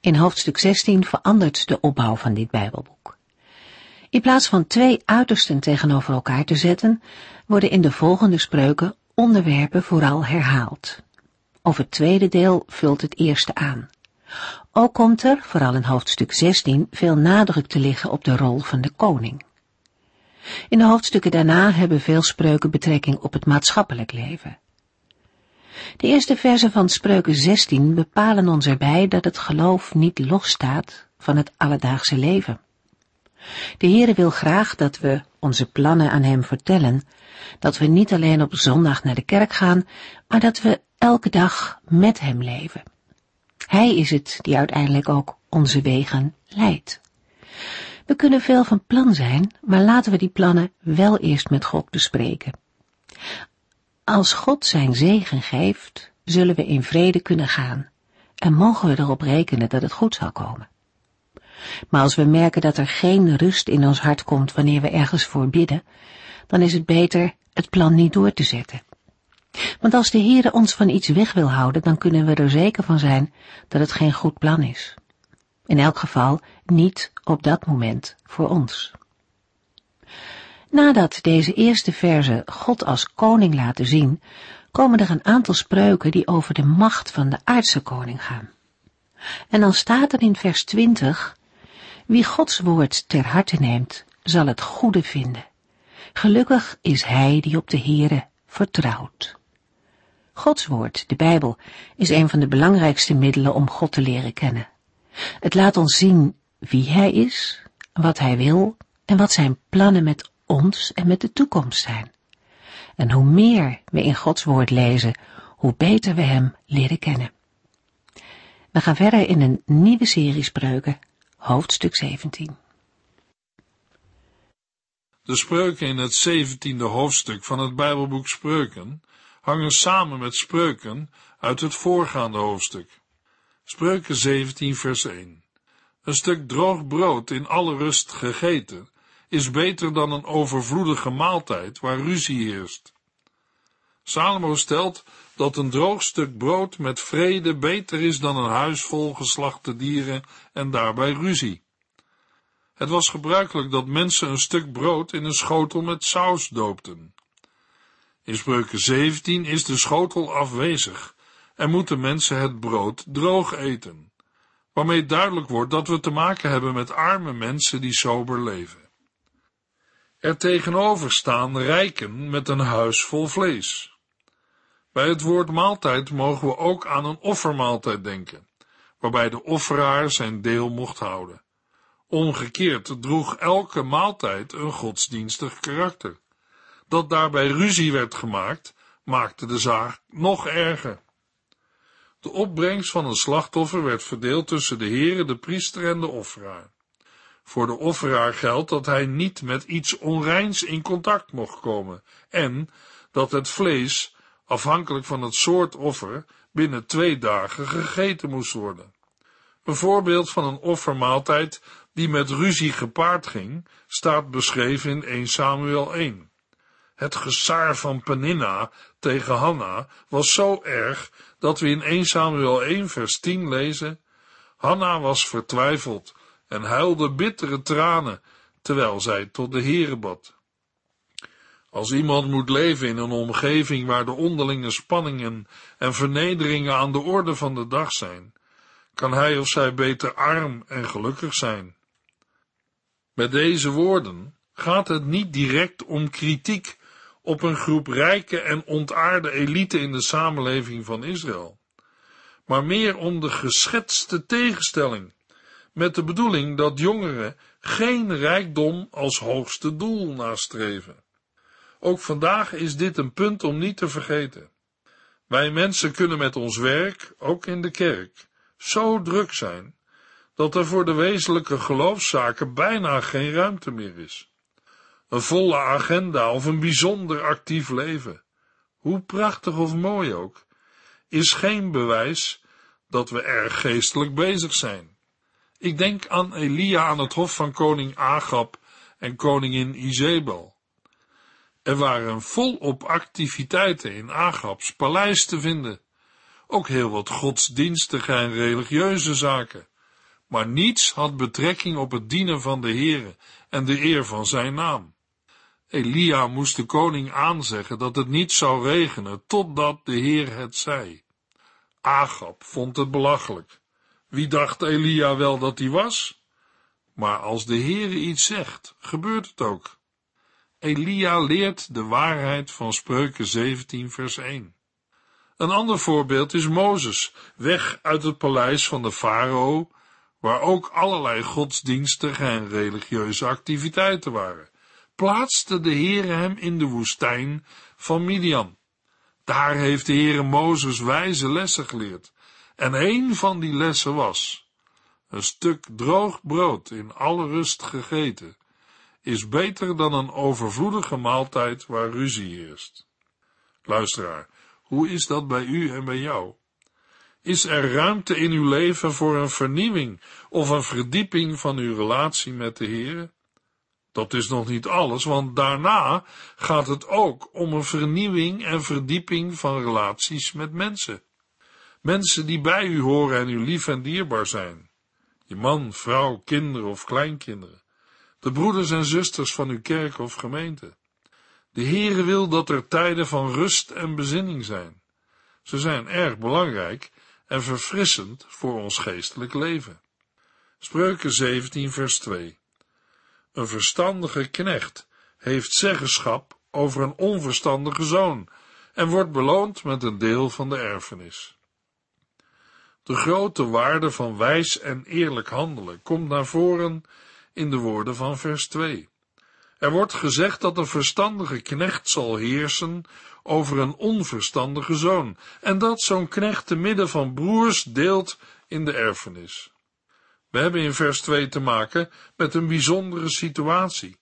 In hoofdstuk 16 verandert de opbouw van dit Bijbelboek. In plaats van twee uitersten tegenover elkaar te zetten, worden in de volgende spreuken onderwerpen vooral herhaald. Of het tweede deel vult het eerste aan. Ook komt er, vooral in hoofdstuk 16, veel nadruk te liggen op de rol van de koning. In de hoofdstukken daarna hebben veel spreuken betrekking op het maatschappelijk leven. De eerste versen van Spreuken 16 bepalen ons erbij dat het geloof niet losstaat van het alledaagse leven. De Heere wil graag dat we onze plannen aan Hem vertellen, dat we niet alleen op zondag naar de kerk gaan, maar dat we elke dag met Hem leven. Hij is het die uiteindelijk ook onze wegen leidt. We kunnen veel van plan zijn, maar laten we die plannen wel eerst met God bespreken. Als God zijn zegen geeft, zullen we in vrede kunnen gaan en mogen we erop rekenen dat het goed zal komen. Maar als we merken dat er geen rust in ons hart komt wanneer we ergens voor bidden, dan is het beter het plan niet door te zetten. Want als de Heere ons van iets weg wil houden, dan kunnen we er zeker van zijn dat het geen goed plan is. In elk geval niet op dat moment voor ons. Nadat deze eerste verse God als koning laten zien, komen er een aantal spreuken die over de macht van de aardse koning gaan. En dan staat er in vers 20, wie Gods woord ter harte neemt, zal het goede vinden. Gelukkig is hij die op de Heere vertrouwt. Gods woord, de Bijbel, is een van de belangrijkste middelen om God te leren kennen. Het laat ons zien wie hij is, wat hij wil en wat zijn plannen met ons en met de toekomst zijn. En hoe meer we in Gods woord lezen, hoe beter we Hem leren kennen. We gaan verder in een nieuwe serie spreuken, hoofdstuk 17. De spreuken in het zeventiende hoofdstuk van het Bijbelboek Spreuken hangen samen met spreuken uit het voorgaande hoofdstuk. Spreuken 17 vers 1. Een stuk droog brood in alle rust gegeten is beter dan een overvloedige maaltijd waar ruzie heerst. Salomo stelt dat een droog stuk brood met vrede beter is dan een huis vol geslachte dieren en daarbij ruzie. Het was gebruikelijk dat mensen een stuk brood in een schotel met saus doopten. In spreuken 17 is de schotel afwezig en moeten mensen het brood droog eten, waarmee duidelijk wordt dat we te maken hebben met arme mensen die sober leven. Er tegenover staan rijken met een huis vol vlees. Bij het woord maaltijd mogen we ook aan een offermaaltijd denken, waarbij de offeraar zijn deel mocht houden. Omgekeerd droeg elke maaltijd een godsdienstig karakter. Dat daarbij ruzie werd gemaakt, maakte de zaak nog erger. De opbrengst van een slachtoffer werd verdeeld tussen de heren, de priester en de offeraar. Voor de offeraar geldt dat hij niet met iets onreins in contact mocht komen en dat het vlees, afhankelijk van het soort offer, binnen twee dagen gegeten moest worden. Een voorbeeld van een offermaaltijd die met ruzie gepaard ging, staat beschreven in 1 Samuel 1. Het gesaar van Peninna tegen Hanna was zo erg dat we in 1 Samuel 1 vers 10 lezen, Hanna was vertwijfeld en huilde bittere tranen, terwijl zij tot de Heere bad. Als iemand moet leven in een omgeving waar de onderlinge spanningen en vernederingen aan de orde van de dag zijn, kan hij of zij beter arm en gelukkig zijn. Met deze woorden gaat het niet direct om kritiek op een groep rijke en ontaarde elite in de samenleving van Israël, maar meer om de geschetste tegenstelling met de bedoeling dat jongeren geen rijkdom als hoogste doel nastreven. Ook vandaag is dit een punt om niet te vergeten. Wij mensen kunnen met ons werk, ook in de kerk, zo druk zijn dat er voor de wezenlijke geloofszaken bijna geen ruimte meer is. Een volle agenda of een bijzonder actief leven, hoe prachtig of mooi ook, is geen bewijs dat we erg geestelijk bezig zijn. Ik denk aan Elia aan het hof van koning Agab en koningin Izebel. Er waren volop activiteiten in Agabs paleis te vinden, ook heel wat godsdienstige en religieuze zaken, maar niets had betrekking op het dienen van de Heere en de eer van zijn naam. Elia moest de koning aanzeggen dat het niet zou regenen, totdat de Heer het zei. Agab vond het belachelijk. Wie dacht Elia wel dat hij was? Maar als de Heere iets zegt, gebeurt het ook. Elia leert de waarheid van Spreuken 17 vers 1. Een ander voorbeeld is Mozes, weg uit het paleis van de farao, waar ook allerlei godsdienstige en religieuze activiteiten waren, plaatste de Heere hem in de woestijn van Midian. Daar heeft de Heere Mozes wijze lessen geleerd, en een van die lessen was, een stuk droog brood in alle rust gegeten, is beter dan een overvloedige maaltijd waar ruzie heerst. Luisteraar, hoe is dat bij u en bij jou? Is er ruimte in uw leven voor een vernieuwing of een verdieping van uw relatie met de Heer? Dat is nog niet alles, want daarna gaat het ook om een vernieuwing en verdieping van relaties met mensen. Mensen die bij u horen en u lief en dierbaar zijn. Je man, vrouw, kinderen of kleinkinderen. De broeders en zusters van uw kerk of gemeente. De Heere wil dat er tijden van rust en bezinning zijn. Ze zijn erg belangrijk en verfrissend voor ons geestelijk leven. Spreuken 17 vers 2 Een verstandige knecht heeft zeggenschap over een onverstandige zoon en wordt beloond met een deel van de erfenis. De grote waarde van wijs en eerlijk handelen komt naar voren in de woorden van vers 2. Er wordt gezegd dat een verstandige knecht zal heersen over een onverstandige zoon, en dat zo'n knecht te midden van broers deelt in de erfenis. We hebben in vers 2 te maken met een bijzondere situatie,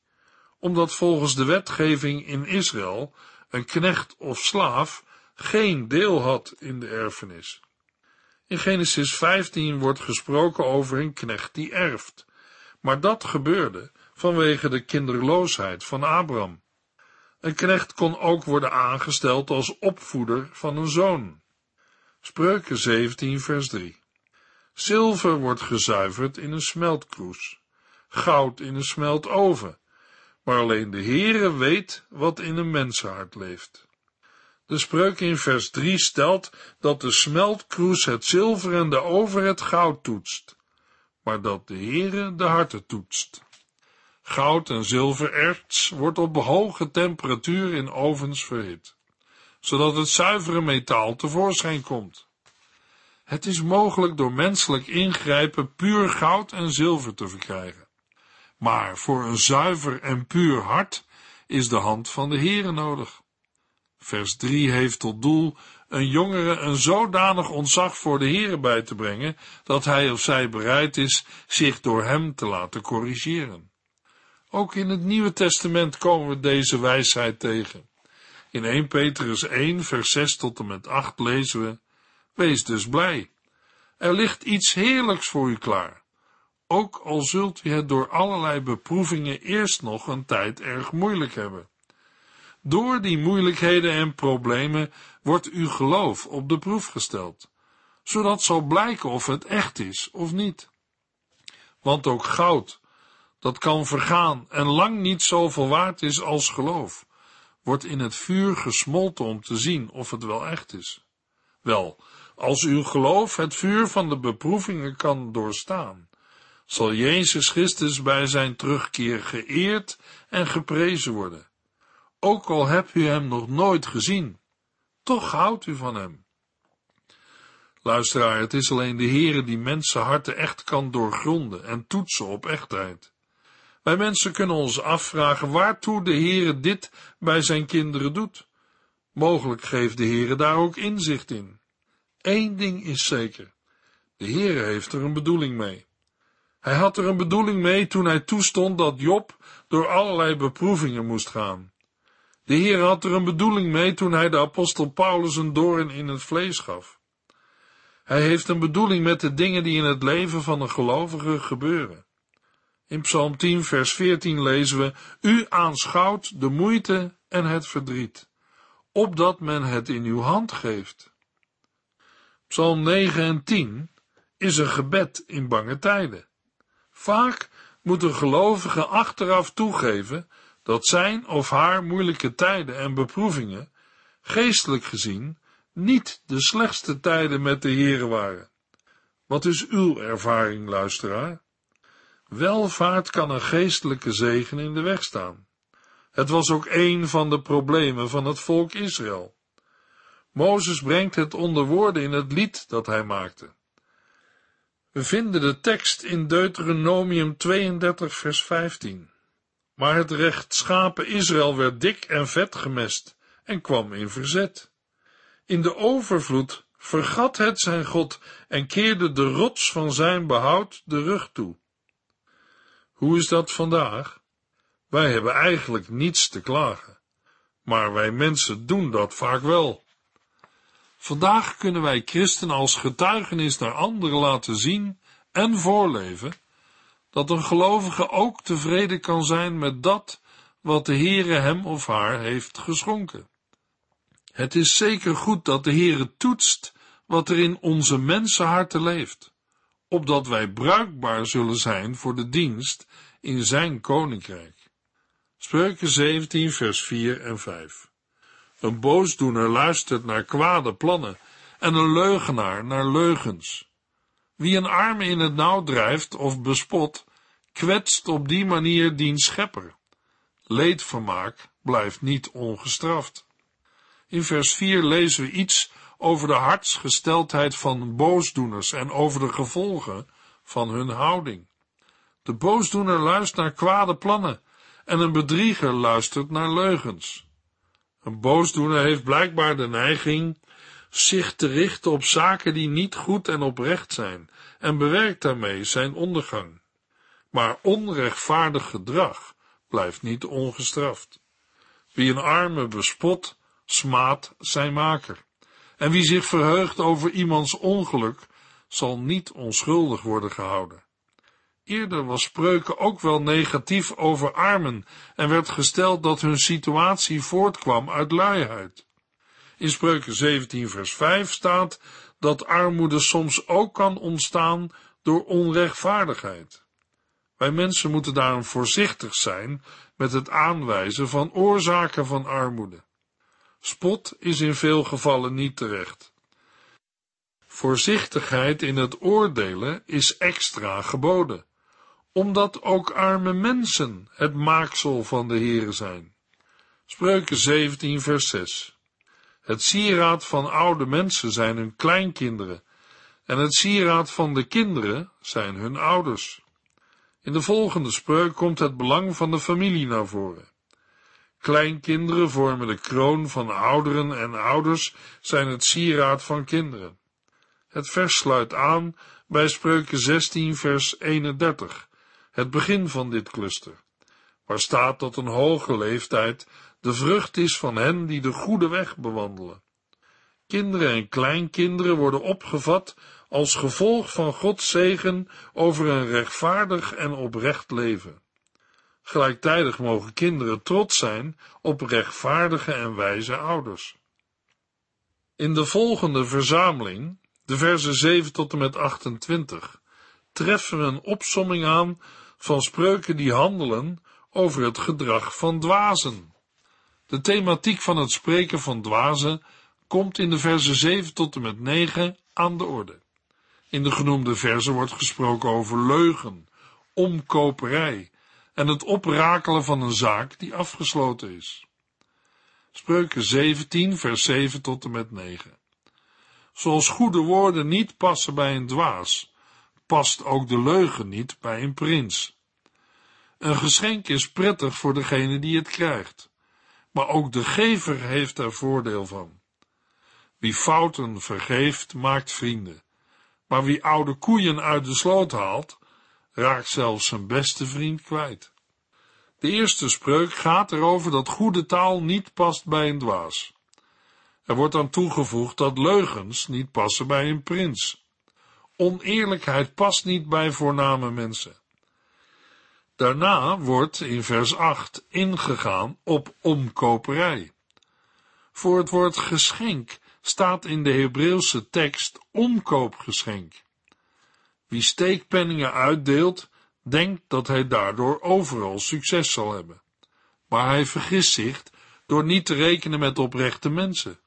omdat volgens de wetgeving in Israël een knecht of slaaf geen deel had in de erfenis. In Genesis 15 wordt gesproken over een knecht die erft, maar dat gebeurde vanwege de kinderloosheid van Abraham. Een knecht kon ook worden aangesteld als opvoeder van een zoon. Spreuken 17 vers 3 Zilver wordt gezuiverd in een smeltkroes, goud in een smeltoven, maar alleen de Heere weet wat in een mensenhart leeft. De spreuk in vers 3 stelt dat de smeltkroes het zilver en de oven het goud toetst, maar dat de Heere de harten toetst. Goud en zilvererts wordt op hoge temperatuur in ovens verhit, zodat het zuivere metaal tevoorschijn komt. Het is mogelijk door menselijk ingrijpen puur goud en zilver te verkrijgen. Maar voor een zuiver en puur hart is de hand van de Heere nodig. Vers 3 heeft tot doel een jongere een zodanig ontzag voor de Heere bij te brengen, dat hij of zij bereid is zich door hem te laten corrigeren. Ook in het Nieuwe Testament komen we deze wijsheid tegen. In 1 Petrus 1, vers 6 tot en met 8 lezen we, Wees dus blij. Er ligt iets heerlijks voor u klaar. Ook al zult u het door allerlei beproevingen eerst nog een tijd erg moeilijk hebben. Door die moeilijkheden en problemen wordt uw geloof op de proef gesteld, zodat zal blijken of het echt is of niet. Want ook goud, dat kan vergaan en lang niet zoveel waard is als geloof, wordt in het vuur gesmolten om te zien of het wel echt is. Wel, als uw geloof het vuur van de beproevingen kan doorstaan, zal Jezus Christus bij zijn terugkeer geëerd en geprezen worden. Ook al hebt u hem nog nooit gezien, toch houdt u van hem. Luisteraar, het is alleen de Heere die mensenharten echt kan doorgronden en toetsen op echtheid. Wij mensen kunnen ons afvragen waartoe de Heere dit bij zijn kinderen doet. Mogelijk geeft de Heere daar ook inzicht in. Eén ding is zeker. De Heere heeft er een bedoeling mee. Hij had er een bedoeling mee toen hij toestond dat Job door allerlei beproevingen moest gaan. De Heer had er een bedoeling mee toen hij de apostel Paulus een doorn in het vlees gaf. Hij heeft een bedoeling met de dingen die in het leven van een gelovige gebeuren. In Psalm 10, vers 14 lezen we: U aanschouwt de moeite en het verdriet, opdat men het in uw hand geeft. Psalm 9 en 10 is een gebed in bange tijden. Vaak moet een gelovige achteraf toegeven dat zijn of haar moeilijke tijden en beproevingen, geestelijk gezien, niet de slechtste tijden met de Heere waren. Wat is uw ervaring, luisteraar? Welvaart kan een geestelijke zegen in de weg staan. Het was ook een van de problemen van het volk Israël. Mozes brengt het onder woorden in het lied dat hij maakte. We vinden de tekst in Deuteronomium 32, vers 15. Maar het rechtschapen Israël werd dik en vet gemest en kwam in verzet. In de overvloed vergat het zijn God en keerde de rots van zijn behoud de rug toe. Hoe is dat vandaag? Wij hebben eigenlijk niets te klagen, maar wij mensen doen dat vaak wel. Vandaag kunnen wij christen als getuigenis naar anderen laten zien en voorleven dat een gelovige ook tevreden kan zijn met dat wat de Heere hem of haar heeft geschonken. Het is zeker goed dat de Heere toetst wat er in onze mensenharten leeft, opdat wij bruikbaar zullen zijn voor de dienst in zijn koninkrijk. Spreuken 17 vers 4 en 5 Een boosdoener luistert naar kwade plannen en een leugenaar naar leugens. Wie een arme in het nauw drijft of bespot, kwetst op die manier diens schepper. Leedvermaak blijft niet ongestraft. In vers 4 lezen we iets over de hartsgesteldheid van boosdoeners en over de gevolgen van hun houding. De boosdoener luistert naar kwade plannen en een bedrieger luistert naar leugens. Een boosdoener heeft blijkbaar de neiging zich te richten op zaken die niet goed en oprecht zijn en bewerkt daarmee zijn ondergang. Maar onrechtvaardig gedrag blijft niet ongestraft. Wie een arme bespot, smaadt zijn maker. En wie zich verheugt over iemands ongeluk, zal niet onschuldig worden gehouden. Eerder was spreuken ook wel negatief over armen en werd gesteld dat hun situatie voortkwam uit luiheid. In spreuken 17 vers 5 staat dat armoede soms ook kan ontstaan door onrechtvaardigheid. Wij mensen moeten daarom voorzichtig zijn met het aanwijzen van oorzaken van armoede. Spot is in veel gevallen niet terecht. Voorzichtigheid in het oordelen is extra geboden, omdat ook arme mensen het maaksel van de Heere zijn. Spreuken 17 vers 6 Het sieraad van oude mensen zijn hun kleinkinderen, en het sieraad van de kinderen zijn hun ouders. In de volgende spreuk komt het belang van de familie naar voren. Kleinkinderen vormen de kroon van ouderen en ouders zijn het sieraad van kinderen. Het vers sluit aan bij spreuken 16 vers 31, het begin van dit cluster, waar staat dat een hoge leeftijd de vrucht is van hen die de goede weg bewandelen. Kinderen en kleinkinderen worden opgevat als gevolg van Gods zegen over een rechtvaardig en oprecht leven. Gelijktijdig mogen kinderen trots zijn op rechtvaardige en wijze ouders. In de volgende verzameling, de versen 7 tot en met 28, treffen we een opsomming aan van spreuken die handelen over het gedrag van dwazen. De thematiek van het spreken van dwazen komt in de versen 7 tot en met 9 aan de orde. In de genoemde versen wordt gesproken over leugen, omkoperij en het oprakelen van een zaak die afgesloten is. Spreuken 17, vers 7 tot en met 9. Zoals goede woorden niet passen bij een dwaas, past ook de leugen niet bij een prins. Een geschenk is prettig voor degene die het krijgt, maar ook de gever heeft er voordeel van. Wie fouten vergeeft, maakt vrienden, maar wie oude koeien uit de sloot haalt, raakt zelfs zijn beste vriend kwijt. De eerste spreuk gaat erover dat goede taal niet past bij een dwaas. Er wordt aan toegevoegd dat leugens niet passen bij een prins. Oneerlijkheid past niet bij voorname mensen. Daarna wordt in vers 8 ingegaan op omkoperij. Voor het woord geschenk staat in de Hebreeuwse tekst omkoopgeschenk. Wie steekpenningen uitdeelt, denkt dat hij daardoor overal succes zal hebben. Maar hij vergist zich door niet te rekenen met oprechte mensen.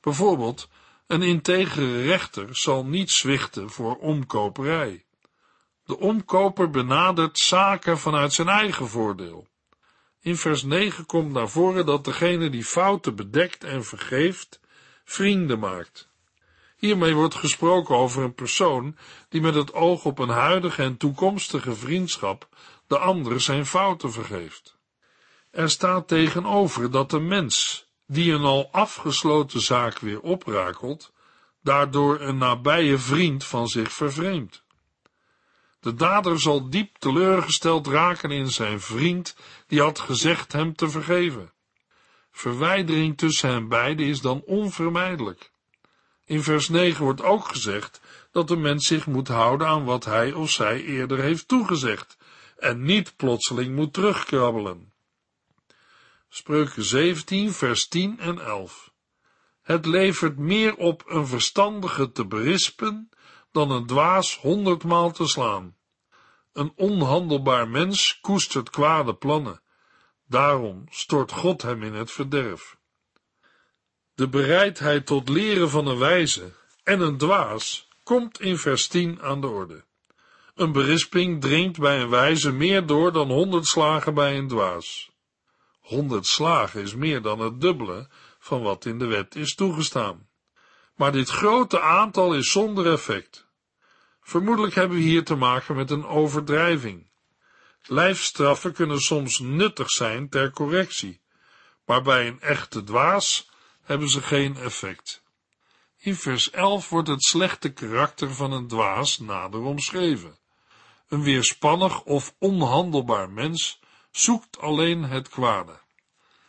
Bijvoorbeeld, een integere rechter zal niet zwichten voor omkoperij. De omkoper benadert zaken vanuit zijn eigen voordeel. In vers 9 komt naar voren dat degene die fouten bedekt en vergeeft, vrienden maakt. Hiermee wordt gesproken over een persoon die met het oog op een huidige en toekomstige vriendschap de ander zijn fouten vergeeft. Er staat tegenover dat de mens, die een al afgesloten zaak weer oprakelt, daardoor een nabije vriend van zich vervreemdt. De dader zal diep teleurgesteld raken in zijn vriend, die had gezegd hem te vergeven. Verwijdering tussen hen beiden is dan onvermijdelijk. In vers 9 wordt ook gezegd dat de mens zich moet houden aan wat hij of zij eerder heeft toegezegd en niet plotseling moet terugkrabbelen. Spreuken 17, vers 10 en 11. Het levert meer op een verstandige te berispen dan een dwaas honderdmaal te slaan. Een onhandelbaar mens koestert kwade plannen. Daarom stort God hem in het verderf. De bereidheid tot leren van een wijze en een dwaas komt in vers 10 aan de orde. Een berisping dringt bij een wijze meer door dan honderd slagen bij een dwaas. Honderd slagen is meer dan het dubbele van wat in de wet is toegestaan. Maar dit grote aantal is zonder effect. Vermoedelijk hebben we hier te maken met een overdrijving. Lijfstraffen kunnen soms nuttig zijn ter correctie, maar bij een echte dwaas hebben ze geen effect. In vers 11 wordt het slechte karakter van een dwaas nader omschreven. Een weerspannig of onhandelbaar mens zoekt alleen het kwade.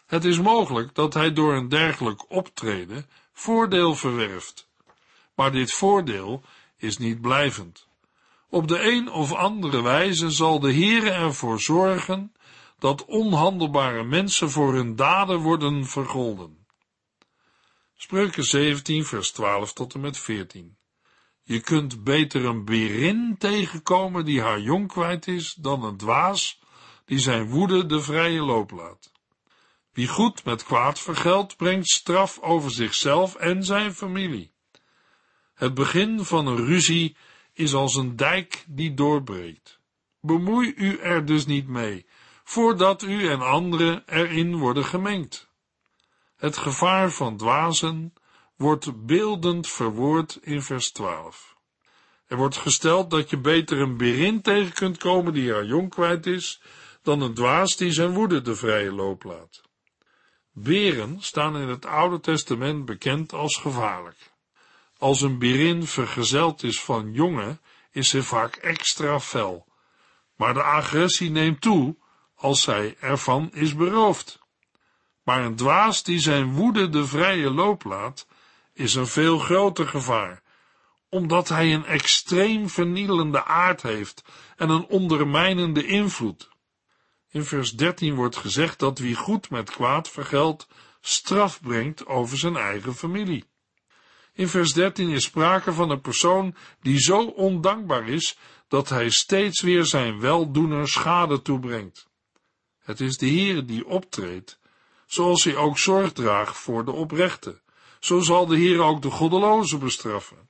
Het is mogelijk dat hij door een dergelijk optreden voordeel verwerft. Maar dit voordeel is niet blijvend. Op de een of andere wijze zal de Heere ervoor zorgen dat onhandelbare mensen voor hun daden worden vergolden. Spreuken 17, vers 12 tot en met 14. Je kunt beter een berin tegenkomen die haar jong kwijt is, dan een dwaas die zijn woede de vrije loop laat. Wie goed met kwaad vergeldt, brengt straf over zichzelf en zijn familie. Het begin van een ruzie is als een dijk die doorbreekt. Bemoei u er dus niet mee, voordat u en anderen erin worden gemengd. Het gevaar van dwazen wordt beeldend verwoord in vers 12. Er wordt gesteld dat je beter een berin tegen kunt komen die haar jong kwijt is, dan een dwaas die zijn woede de vrije loop laat. Beren staan in het Oude Testament bekend als gevaarlijk. Als een berin vergezeld is van jongen, is ze vaak extra fel. Maar de agressie neemt toe als zij ervan is beroofd. Maar een dwaas die zijn woede de vrije loop laat, is een veel groter gevaar, omdat hij een extreem vernielende aard heeft en een ondermijnende invloed. In vers 13 wordt gezegd dat wie goed met kwaad vergeldt, straf brengt over zijn eigen familie. In vers 13 is sprake van een persoon die zo ondankbaar is dat hij steeds weer zijn weldoener schade toebrengt. Het is de Heer die optreedt, zoals hij ook zorg draagt voor de oprechte. Zo zal de Heer ook de goddeloze bestraffen.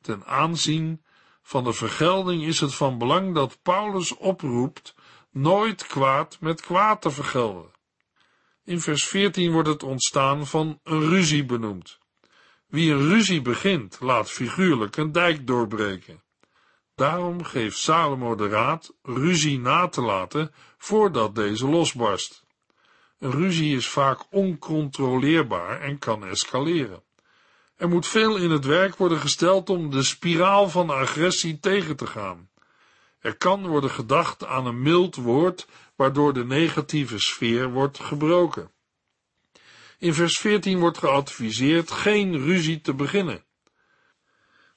Ten aanzien van de vergelding is het van belang dat Paulus oproept nooit kwaad met kwaad te vergelden. In vers 14 wordt het ontstaan van een ruzie benoemd. Wie een ruzie begint, laat figuurlijk een dijk doorbreken. Daarom geeft Salomo de raad ruzie na te laten voordat deze losbarst. Een ruzie is vaak oncontroleerbaar en kan escaleren. Er moet veel in het werk worden gesteld om de spiraal van agressie tegen te gaan. Er kan worden gedacht aan een mild woord waardoor de negatieve sfeer wordt gebroken. In vers 14 wordt geadviseerd geen ruzie te beginnen.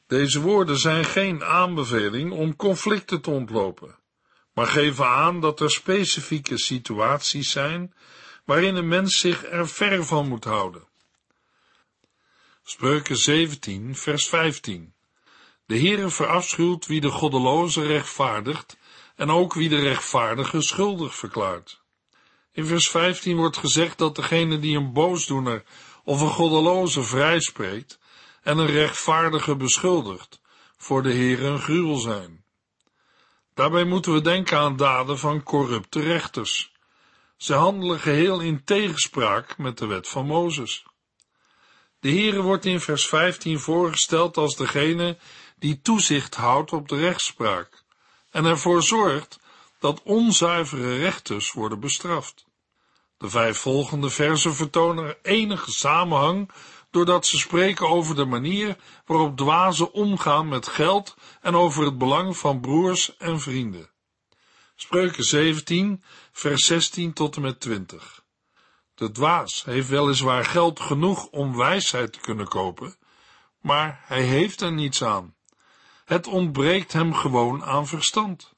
Deze woorden zijn geen aanbeveling om conflicten te ontlopen, maar geven aan dat er specifieke situaties zijn waarin een mens zich er ver van moet houden. Spreuken 17, vers 15. De Heere verafschuwt wie de goddeloze rechtvaardigt en ook wie de rechtvaardige schuldig verklaart. In vers 15 wordt gezegd dat degene die een boosdoener of een goddeloze vrijspreekt en een rechtvaardige beschuldigt, voor de Heer een gruwel zijn. Daarbij moeten we denken aan daden van corrupte rechters. Ze handelen geheel in tegenspraak met de wet van Mozes. De Heere wordt in vers 15 voorgesteld als degene die toezicht houdt op de rechtspraak en ervoor zorgt dat onzuivere rechters worden bestraft. De vijf volgende versen vertonen enige samenhang doordat ze spreken over de manier waarop dwazen omgaan met geld en over het belang van broers en vrienden. Spreuken 17, vers 16 tot en met 20. De dwaas heeft weliswaar geld genoeg om wijsheid te kunnen kopen, maar hij heeft er niets aan. Het ontbreekt hem gewoon aan verstand.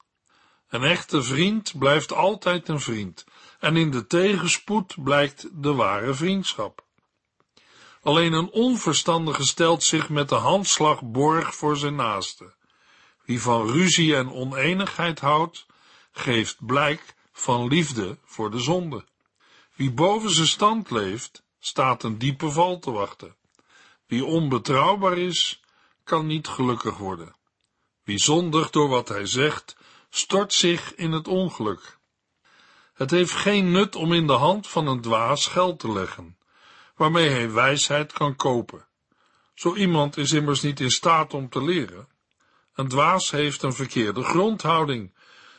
Een echte vriend blijft altijd een vriend, en in de tegenspoed blijkt de ware vriendschap. Alleen een onverstandige stelt zich met de handslag borg voor zijn naaste. Wie van ruzie en oneenigheid houdt, geeft blijk van liefde voor de zonde. Wie boven zijn stand leeft, staat een diepe val te wachten. Wie onbetrouwbaar is, kan niet gelukkig worden. Wie zondigt door wat hij zegt, stort zich in het ongeluk. Het heeft geen nut om in de hand van een dwaas geld te leggen, waarmee hij wijsheid kan kopen. Zo iemand is immers niet in staat om te leren. Een dwaas heeft een verkeerde grondhouding.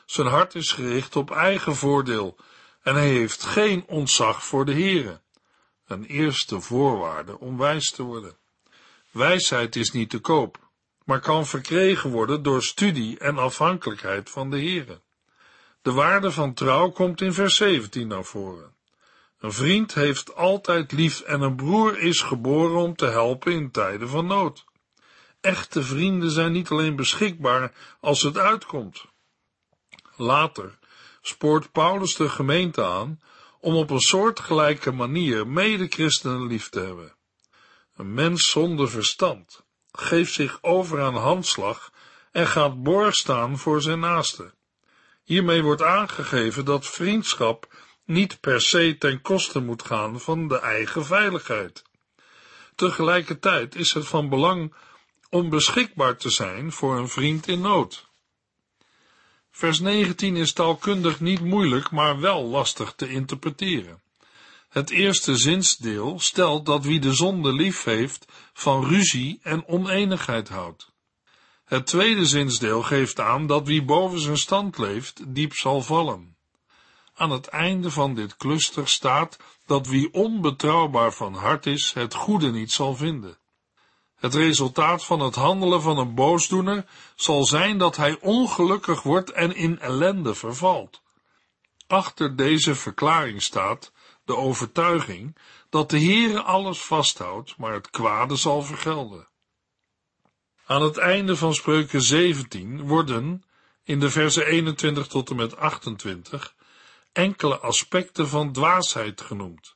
Zijn hart is gericht op eigen voordeel en hij heeft geen ontzag voor de Here. Een eerste voorwaarde om wijs te worden. Wijsheid is niet te koop maar kan verkregen worden door studie en afhankelijkheid van de Heere. De waarde van trouw komt in vers 17 naar voren. Een vriend heeft altijd lief en een broer is geboren om te helpen in tijden van nood. Echte vrienden zijn niet alleen beschikbaar als het uitkomt. Later spoort Paulus de gemeente aan om op een soortgelijke manier mede-christenen lief te hebben. Een mens zonder verstand geeft zich over aan handslag en gaat borg staan voor zijn naaste. Hiermee wordt aangegeven dat vriendschap niet per se ten koste moet gaan van de eigen veiligheid. Tegelijkertijd is het van belang om beschikbaar te zijn voor een vriend in nood. Vers 19 is taalkundig niet moeilijk, maar wel lastig te interpreteren. Het eerste zinsdeel stelt dat wie de zonde lief heeft, van ruzie en oneenigheid houdt. Het tweede zinsdeel geeft aan dat wie boven zijn stand leeft, diep zal vallen. Aan het einde van dit cluster staat dat wie onbetrouwbaar van hart is, het goede niet zal vinden. Het resultaat van het handelen van een boosdoener zal zijn dat hij ongelukkig wordt en in ellende vervalt. Achter deze verklaring staat de overtuiging dat de Heere alles vasthoudt, maar het kwade zal vergelden. Aan het einde van spreuken 17 worden, in de versen 21 tot en met 28, enkele aspecten van dwaasheid genoemd,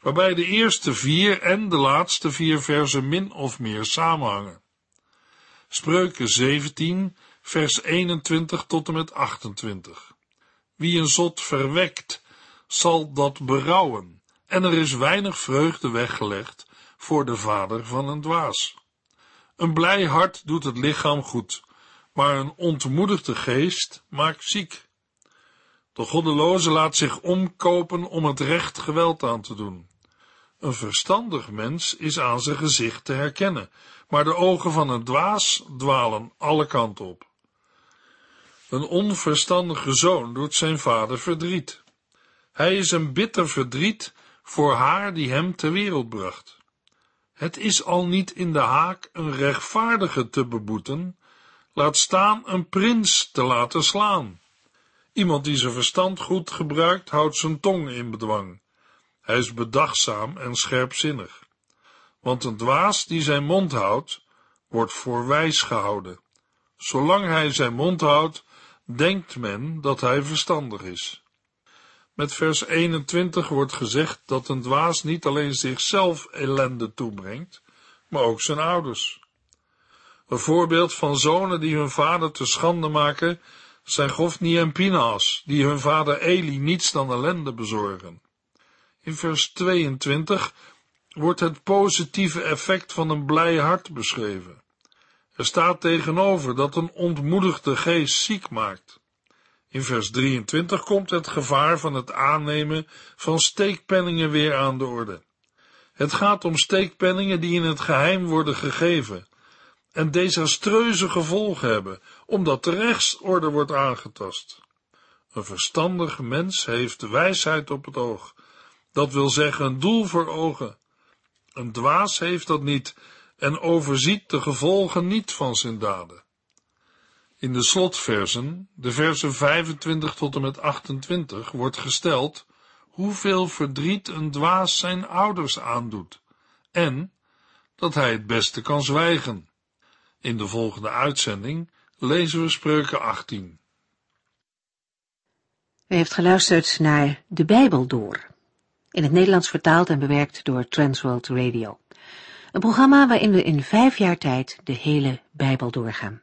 waarbij de eerste vier en de laatste vier versen min of meer samenhangen. Spreuken 17, vers 21 tot en met 28. Wie een zot verwekt, zal dat berouwen, en er is weinig vreugde weggelegd voor de vader van een dwaas. Een blij hart doet het lichaam goed, maar een ontmoedigde geest maakt ziek. De goddeloze laat zich omkopen om het recht geweld aan te doen. Een verstandig mens is aan zijn gezicht te herkennen, maar de ogen van een dwaas dwalen alle kanten op. Een onverstandige zoon doet zijn vader verdriet. Hij is een bitter verdriet voor haar die hem ter wereld bracht. Het is al niet in de haak een rechtvaardige te beboeten, laat staan een prins te laten slaan. Iemand die zijn verstand goed gebruikt, houdt zijn tong in bedwang. Hij is bedachtzaam en scherpzinnig. Want een dwaas die zijn mond houdt, wordt voor wijs gehouden. Zolang hij zijn mond houdt, denkt men dat hij verstandig is. Met vers 21 wordt gezegd dat een dwaas niet alleen zichzelf ellende toebrengt, maar ook zijn ouders. Een voorbeeld van zonen die hun vader te schande maken, zijn Gofni en Pinaas, die hun vader Eli niets dan ellende bezorgen. In vers 22 wordt het positieve effect van een blij hart beschreven. Er staat tegenover dat een ontmoedigde geest ziek maakt. In vers 23 komt het gevaar van het aannemen van steekpenningen weer aan de orde. Het gaat om steekpenningen die in het geheim worden gegeven en desastreuze gevolgen hebben, omdat de rechtsorde wordt aangetast. Een verstandig mens heeft wijsheid op het oog, dat wil zeggen een doel voor ogen. Een dwaas heeft dat niet en overziet de gevolgen niet van zijn daden. In de slotversen, de versen 25 tot en met 28, wordt gesteld hoeveel verdriet een dwaas zijn ouders aandoet en dat hij het beste kan zwijgen. In de volgende uitzending lezen we spreuken 18. U heeft geluisterd naar De Bijbel Door, in het Nederlands vertaald en bewerkt door Transworld Radio. Een programma waarin we in vijf jaar tijd de hele Bijbel doorgaan.